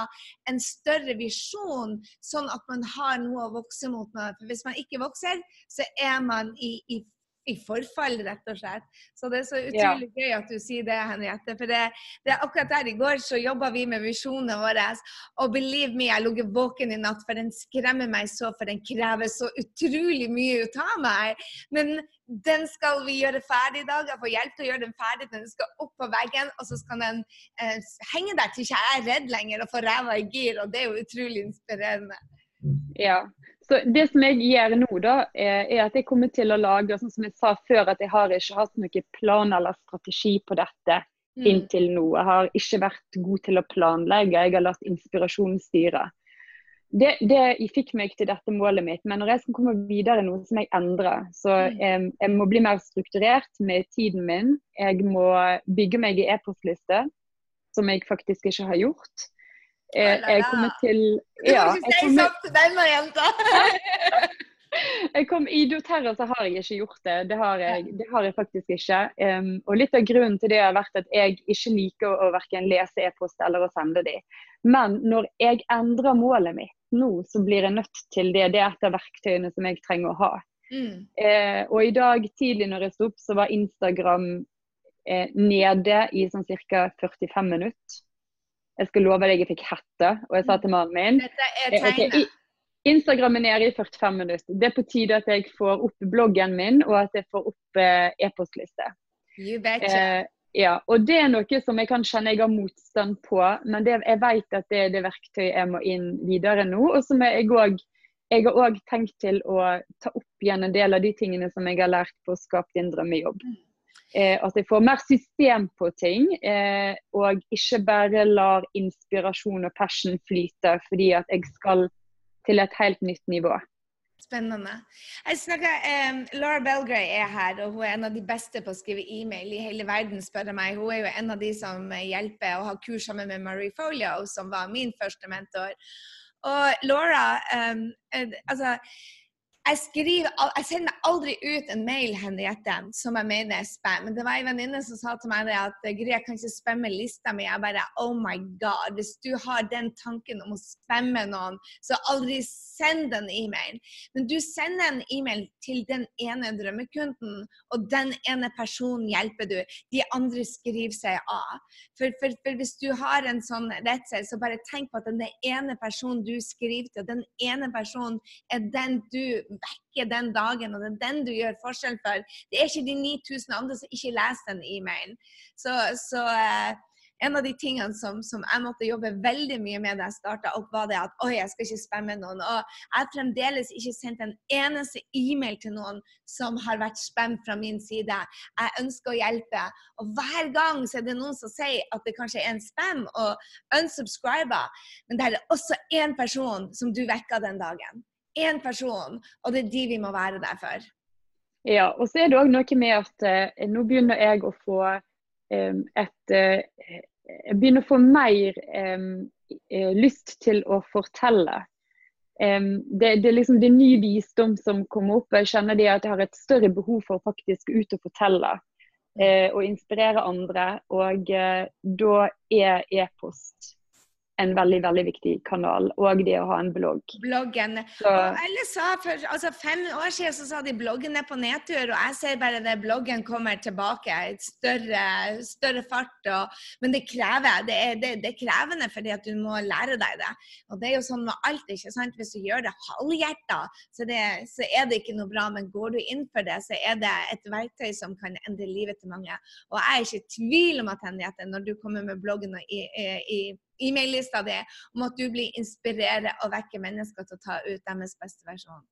en større visjon, sånn at man har noe å vokse mot. For hvis man ikke vokser, så er man i, i i forfall, rett og slett. Så det er så utrolig ja. gøy at du sier det, Henriette. For det, det, er akkurat der i går så jobba vi med visjonene våre. Og believe me, jeg lå våken i natt, for den skremmer meg så, for den krever så utrolig mye ut av meg. Men den skal vi gjøre ferdig i dag. Jeg får hjelp til å gjøre den ferdig. Den skal opp på veggen, og så skal den eh, henge der til ikke jeg er redd lenger og får ræva i gir. Og det er jo utrolig inspirerende. Ja, så Det som jeg gjør nå, da, er at jeg kommer til å lage sånn som jeg sa før, at jeg har ikke hatt noen plan eller strategi på dette mm. inntil nå. Jeg har ikke vært god til å planlegge, jeg har latt inspirasjonen styre det, det, fikk meg til dette målet mitt. Men når jeg skal komme videre nå, som jeg endrer. Så mm. jeg, jeg, må bli mer strukturert med tiden min. Jeg må bygge meg i e-postliste, som jeg faktisk ikke har gjort. Jeg, jeg kommer til Ja. Du må ikke si sånn til denne jenta! jeg kom, I doTERRA så har jeg ikke gjort det. Det har jeg, det har jeg faktisk ikke. Um, og Litt av grunnen til det har vært at jeg ikke liker å verken lese e-post eller å sende de. Men når jeg endrer målet mitt nå, så blir jeg nødt til det. Det er et av verktøyene som jeg trenger å ha. Mm. Uh, og i dag tidlig når jeg sto opp, så var Instagram uh, nede i sånn ca. 45 minutter. Jeg skal love deg jeg fikk hette, og jeg sa til mannen min Dette er tegnet. Eh, okay, Instagram er i 45 minutter. Det er på tide at jeg får opp bloggen min, og at jeg får opp eh, e-postliste. You betcha. Eh, ja, og det er noe som jeg kan kjenne jeg har motstand på, men det, jeg vet at det er det verktøyet jeg må inn videre nå. Og som jeg òg jeg har òg tenkt til å ta opp igjen en del av de tingene som jeg har lært på å skape din drømmejobb. Eh, at jeg får mer system på ting, eh, og ikke bare lar inspirasjon og passion flyte fordi at jeg skal til et helt nytt nivå. Spennende. Jeg snakker, um, Laura Belgray er her, og hun er en av de beste på å skrive e-mail i hele verden, spør jeg meg. Hun er jo en av de som hjelper og har kurs sammen med Marie Folio, som var min første mentor. Og Laura um, altså jeg, skriver, jeg sender aldri ut en mail Henriette, som jeg mener er spam. Men det var en venninne som sa til meg at Gry, jeg kan ikke spamme lista mi. Jeg bare Oh my God. Hvis du har den tanken om å spamme noen, så aldri send en e-mail. Men du sender en e-mail til den ene drømmekunden, og den ene personen hjelper du. De andre skriver seg av. For, for, for hvis du har en sånn redsel, så bare tenk på at den ene personen du skriver til, den ene personen er den du vekke den dagen, og det er den du gjør forskjell for. Det er ikke de 9000 andre som ikke leser den e-mailen. Så, så uh, en av de tingene som, som, jeg måtte jobbe veldig mye med da jeg starta opp, var det at oi, jeg skal ikke spamme noen. Og jeg har fremdeles ikke sendt en eneste e-mail til noen som har vært spam fra min side. Jeg ønsker å hjelpe. Og hver gang så er det noen som sier at det kanskje er en spam, og unsubscriber. Men det er også én person som du vekker den dagen én person, og det er de vi må være der for. Ja, og så er det òg noe med at eh, nå begynner jeg å få eh, et eh, Jeg begynner å få mer eh, lyst til å fortelle. Det, det, er liksom det er ny visdom som kommer opp. Jeg kjenner det at jeg har et større behov for å faktisk ut og fortelle. Eh, og inspirere andre. Og eh, da er e-post en veldig veldig viktig kanal, og det å ha en blogg. Bloggen. Så. Og alle sa for altså Fem år siden så sa de bloggen er på nedtur, og jeg ser bare at bloggen kommer tilbake. i større, større fart. Og, men det krever. Det er, det, det er, krevende fordi at du må lære deg det. Og det er jo sånn med alt. ikke sant? Hvis du gjør det halvhjerta, så, så er det ikke noe bra. Men går du inn for det, så er det et verktøy som kan endre livet til mange. Og jeg er ikke i tvil om at Henriette, når du kommer med bloggen i, i, i e-mail-lista di om at du blir inspirere og vekke mennesker til å ta ut deres beste versjon.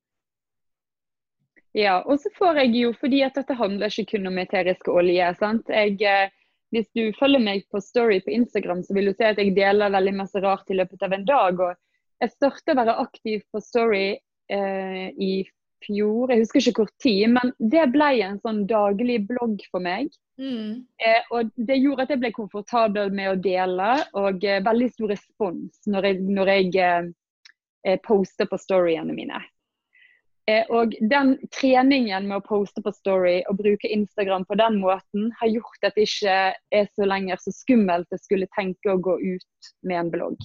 Ja, og så får jeg jo, fordi at dette handler ikke kun om eteriske olje. sant? Jeg, eh, hvis du følger meg på Story på Instagram, så vil du se at jeg deler veldig masse rart i løpet av en dag. og Jeg startet å være aktiv på Story eh, i fjor, jeg husker ikke hvor tid, men det ble en sånn daglig blogg for meg. Mm. Eh, og Det gjorde at jeg ble komfortabel med å dele, og eh, veldig stor respons når jeg, når jeg eh, eh poster på storyene mine. Eh, og den treningen med å poste på story og bruke Instagram på den måten, har gjort at det ikke er så lenger så skummelt jeg skulle tenke å gå ut med en blogg.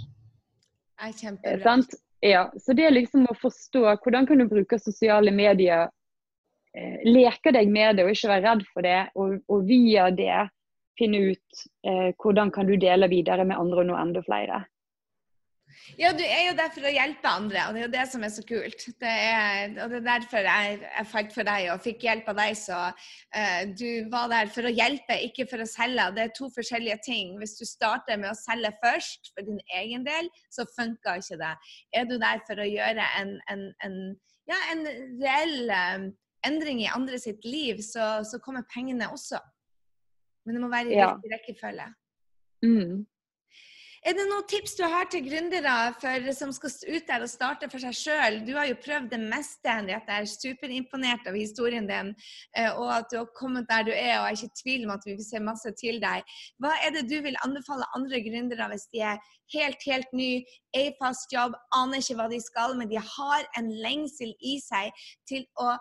Det er kjempebra. Ja, så det er liksom å forstå hvordan kan du bruke sosiale medier eh, leke deg med det og ikke være redd for det, og, og via det finne ut eh, hvordan kan du dele videre med andre og nå enda flere. Ja, du er jo der for å hjelpe andre, og det er jo det som er så kult. Det er, og det er derfor jeg, jeg falt for deg og fikk hjelp av deg. Så uh, du var der for å hjelpe, ikke for å selge. Det er to forskjellige ting. Hvis du starter med å selge først for din egen del, så funker ikke det. Er du der for å gjøre en, en, en, ja, en reell um, endring i andre sitt liv, så, så, kommer pengene også. Men det må være i ja. riktig rekkefølge. Mm. Er det noen tips du har til gründere som skal ut der og starte for seg sjøl? Du har jo prøvd det meste, Henriette. Jeg er superimponert av historien din. Eh, og at du har kommet der du er, og jeg er ikke i tvil om at vi vil se masse til deg. Hva er det du vil anbefale andre gründere hvis de er helt, helt ny, er i fast jobb, aner ikke hva de skal, men de har en lengsel i seg til å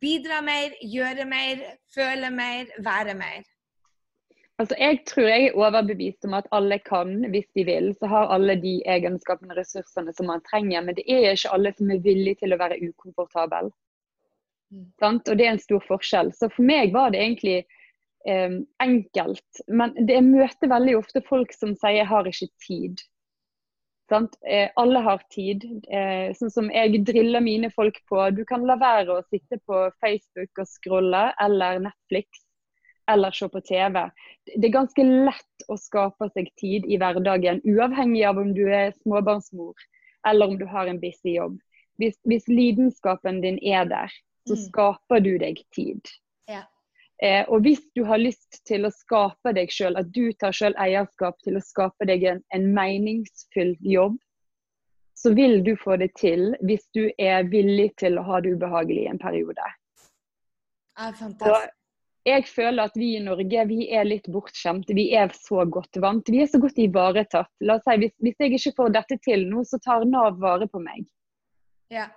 bidra mer, gjøre mer, føle mer, være mer? Altså, Jeg tror jeg er overbevist om at alle kan, hvis de vil. Så har alle de egenskapene og ressursene som man trenger. Men det er ikke alle som er villige til å være ukomfortabel. Mm. Og det er en stor forskjell. Så for meg var det egentlig eh, enkelt. Men det møter veldig ofte folk som sier 'jeg har ikke tid'. Eh, alle har tid. Eh, sånn som jeg driller mine folk på. Du kan la være å sitte på Facebook og scrolle eller Netflix eller se på TV. Det er ganske lett å skape seg tid i hverdagen, uavhengig av om du er småbarnsmor eller om du har en busy jobb. Hvis, hvis lidenskapen din er der, så mm. skaper du deg tid. Ja. Eh, og hvis du har lyst til å skape deg sjøl, at du tar sjøl eierskap til å skape deg en, en meningsfull jobb, så vil du få det til hvis du er villig til å ha det ubehagelig i en periode. Ja, fantastisk jeg føler at vi i Norge vi er litt bortskjemte. Vi er så godt vant. Vi er så godt ivaretatt. La oss si, hvis, hvis jeg ikke får dette til nå, så tar Nav vare på meg. Ja.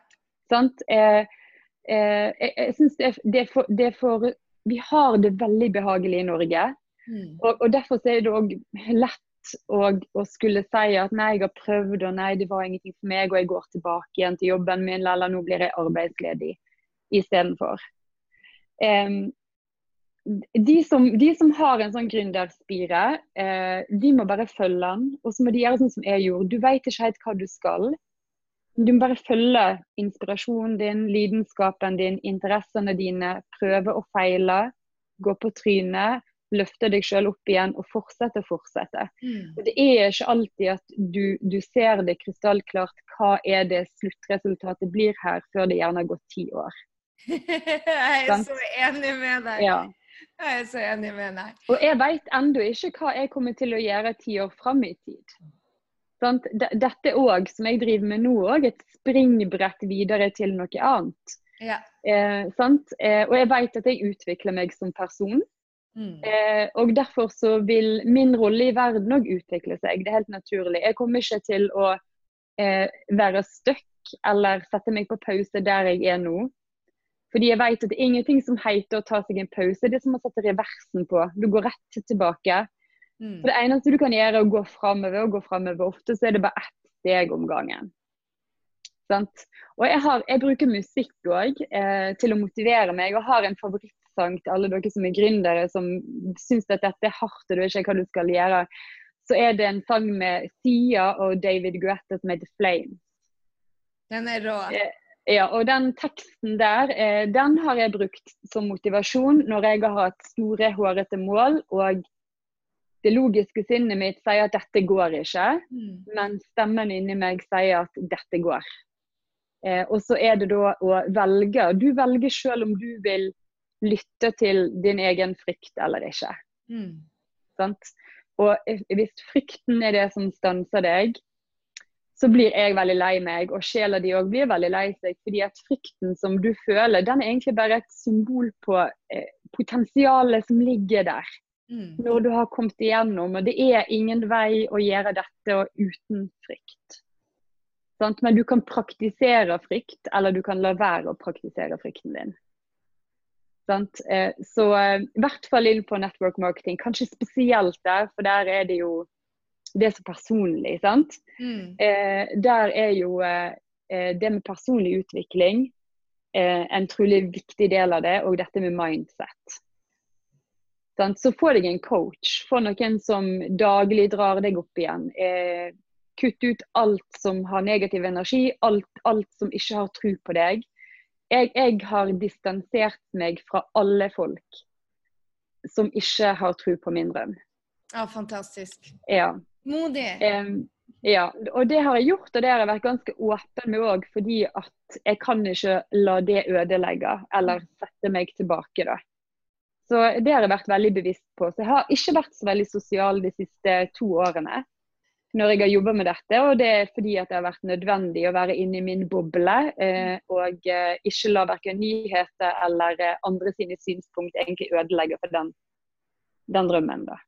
Sant? Eh, eh, jeg jeg syns det, det, det, er for Vi har det veldig behagelig i Norge. Mm. Og, og, Derfor er det òg lett å, å, skulle si at nei, jeg har prøvd, og nei, det var ingenting for meg, og jeg går tilbake igjen til jobben min, eller nå blir jeg arbeidsledig istedenfor. Um, de som, de som, har en sånn gründerspire, eh, de må bare følge den. Og så må de gjøre sånn som jeg gjorde. Du vet ikke helt hva du skal. Du må bare følge inspirasjonen din, lidenskapen din, interessene dine. Prøve og feile. Gå på trynet. Løfte deg sjøl opp igjen og fortsette og fortsette. Mm. Og det er ikke alltid at du, du ser det krystallklart hva er det sluttresultatet blir her, før det gjerne har gått ti år. jeg er så enig med deg. Ja. Jeg er så enig med deg. Og jeg vet ennå ikke hva jeg kommer til å gjøre ti år fram i tid. Sånn, dette òg, som jeg driver med nå, òg et springbrett videre til noe annet. Ja. Eh, eh, og jeg vet at jeg utvikler meg som person. Mm. Eh, og derfor så vil min rolle i verden òg utvikle seg. Det er helt naturlig. Jeg kommer ikke til å eh, være stuck eller sette meg på pause der jeg er nå. Fordi jeg vet at det er ingenting som heter å ta seg en pause. Det er som å sette reversen på. Du går rett tilbake. Mm. For Det eneste du kan gjøre, er å gå framover og gå framover. Ofte så er det bare ett steg om gangen. Sant? Og jeg, har, jeg, bruker musikk òg eh, til å motivere meg, og har en favorittsang til alle dere som er gründere, som syns at dette er hardt og du vet ikke hva du skal gjøre. Så er det en sang med Sia og David Guetta som heter 'Flame'. Den er rå. Eh, ja, og den teksten der, eh, den har jeg brukt som motivasjon når jeg har hatt store, hårete mål. Og det logiske sinnet mitt sier at dette går ikke, mm. men stemmen inni meg sier at dette går. Eh, og så er det da å velge. Du velger selv om du vil lytte til din egen frykt eller ikke. Mm. Og hvis frykten er det som stanser deg, så blir jeg veldig lei meg, og sjela di òg blir veldig lei seg. fordi at frykten som du føler, den er egentlig bare et symbol på eh, potensialet som ligger der. Mm. Når du har kommet igjennom. Og det er ingen vei å gjøre dette uten frykt. Sant? Men du kan praktisere frykt, eller du kan la være å praktisere frykten din. Sant? Eh, så eh, i hvert fall inn på network marketing, kanskje spesielt der, for der er det jo det er så personlig. sant? Mm. Eh, der er jo eh, det med personlig utvikling eh, en trolig viktig del av det, og dette med mindset. Så få deg en coach. Få noen som daglig drar deg opp igjen. Eh, kutt ut alt som har negativ energi, alt, alt som ikke har tro på deg. Jeg, jeg, har distansert meg fra alle folk som ikke har tro på min drøm. Ja, fantastisk. Ja. Modig. Eh, ja, og det har jeg gjort, og det har jeg vært ganske åpen med òg, fordi at jeg kan ikke la det ødelegge eller sette meg tilbake. da. Så det har jeg vært veldig bevisst på. Så jeg har ikke vært så veldig sosial de siste to årene når jeg har jobba med dette. Og det er fordi at det har vært nødvendig å være inne i min boble eh, og eh, ikke la verken nyheter eller eh, andre sine synspunkt egentlig ødelegge for den, den drømmen. da.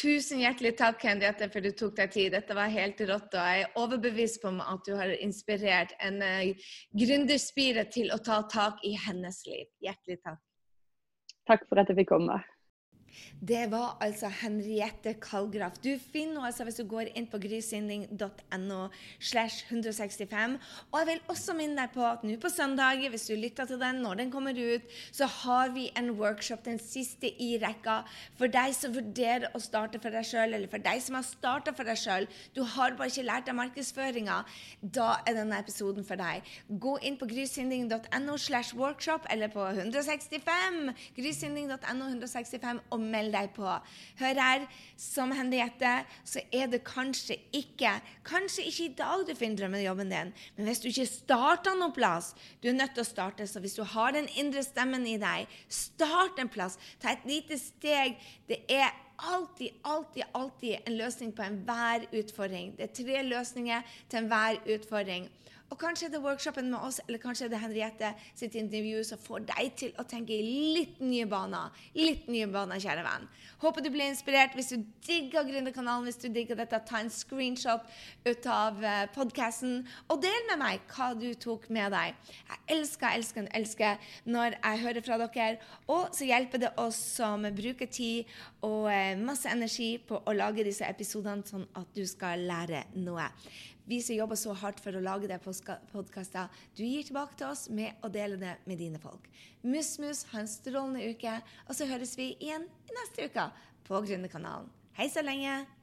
Tusen hjertelig takk, Henriette, for du tok deg tid. Dette var helt rått. Og jeg er overbevist på at du har inspirert en uh, gründerspire til å ta tak i hennes liv. Hjertelig takk. Takk for at jeg fikk komme. Det var altså Henriette Kallgraf. Du finner henne altså hvis du går inn på grysynding.no slash 165. Og jeg vil også minne deg på at nå på søndag, hvis du lytter til den når den kommer ut, så har vi en workshop, den siste i rekka, for deg som vurderer å starte for deg sjøl, eller for deg som har starta for deg sjøl. Du har bare ikke lært deg markedsføringa. Da er denne episoden for deg. Gå inn på grysynding.no slash workshop, eller på 165. Grysynding.no 165 og meld deg på. Hør her, som Henriette, så er det kanskje ikke Kanskje ikke i dag du finner drømmejobben din, men hvis du ikke starter noen plass Du er nødt til å starte, så hvis du har den indre stemmen i deg, start en plass. Ta et lite steg. Det er alltid, alltid, alltid en løsning på enhver utfordring. Det er tre løsninger til enhver utfordring. Og kanskje er det workshopen med oss, eller kanskje er det Henriette sitt intervju som får deg til å tenke i litt nye baner. Litt nye baner, kjære venn. Håper du blir inspirert. Hvis du digger Gründerkanalen, hvis du digger dette, ta en screenshot ut av eh, podkasten, og del med meg hva du tok med deg. Jeg elsker, elsker, elsker når jeg hører fra dere. Og så hjelper det oss som bruker tid og eh, masse energi på å lage disse episodene, sånn at du skal lære noe vi som jobber så hardt for å lage det podkaster, du gir tilbake til oss med å dele det med dine folk. Mus-mus, ha en strålende uke, og så høres vi igjen neste uke på Gründerkanalen. Hei så lenge!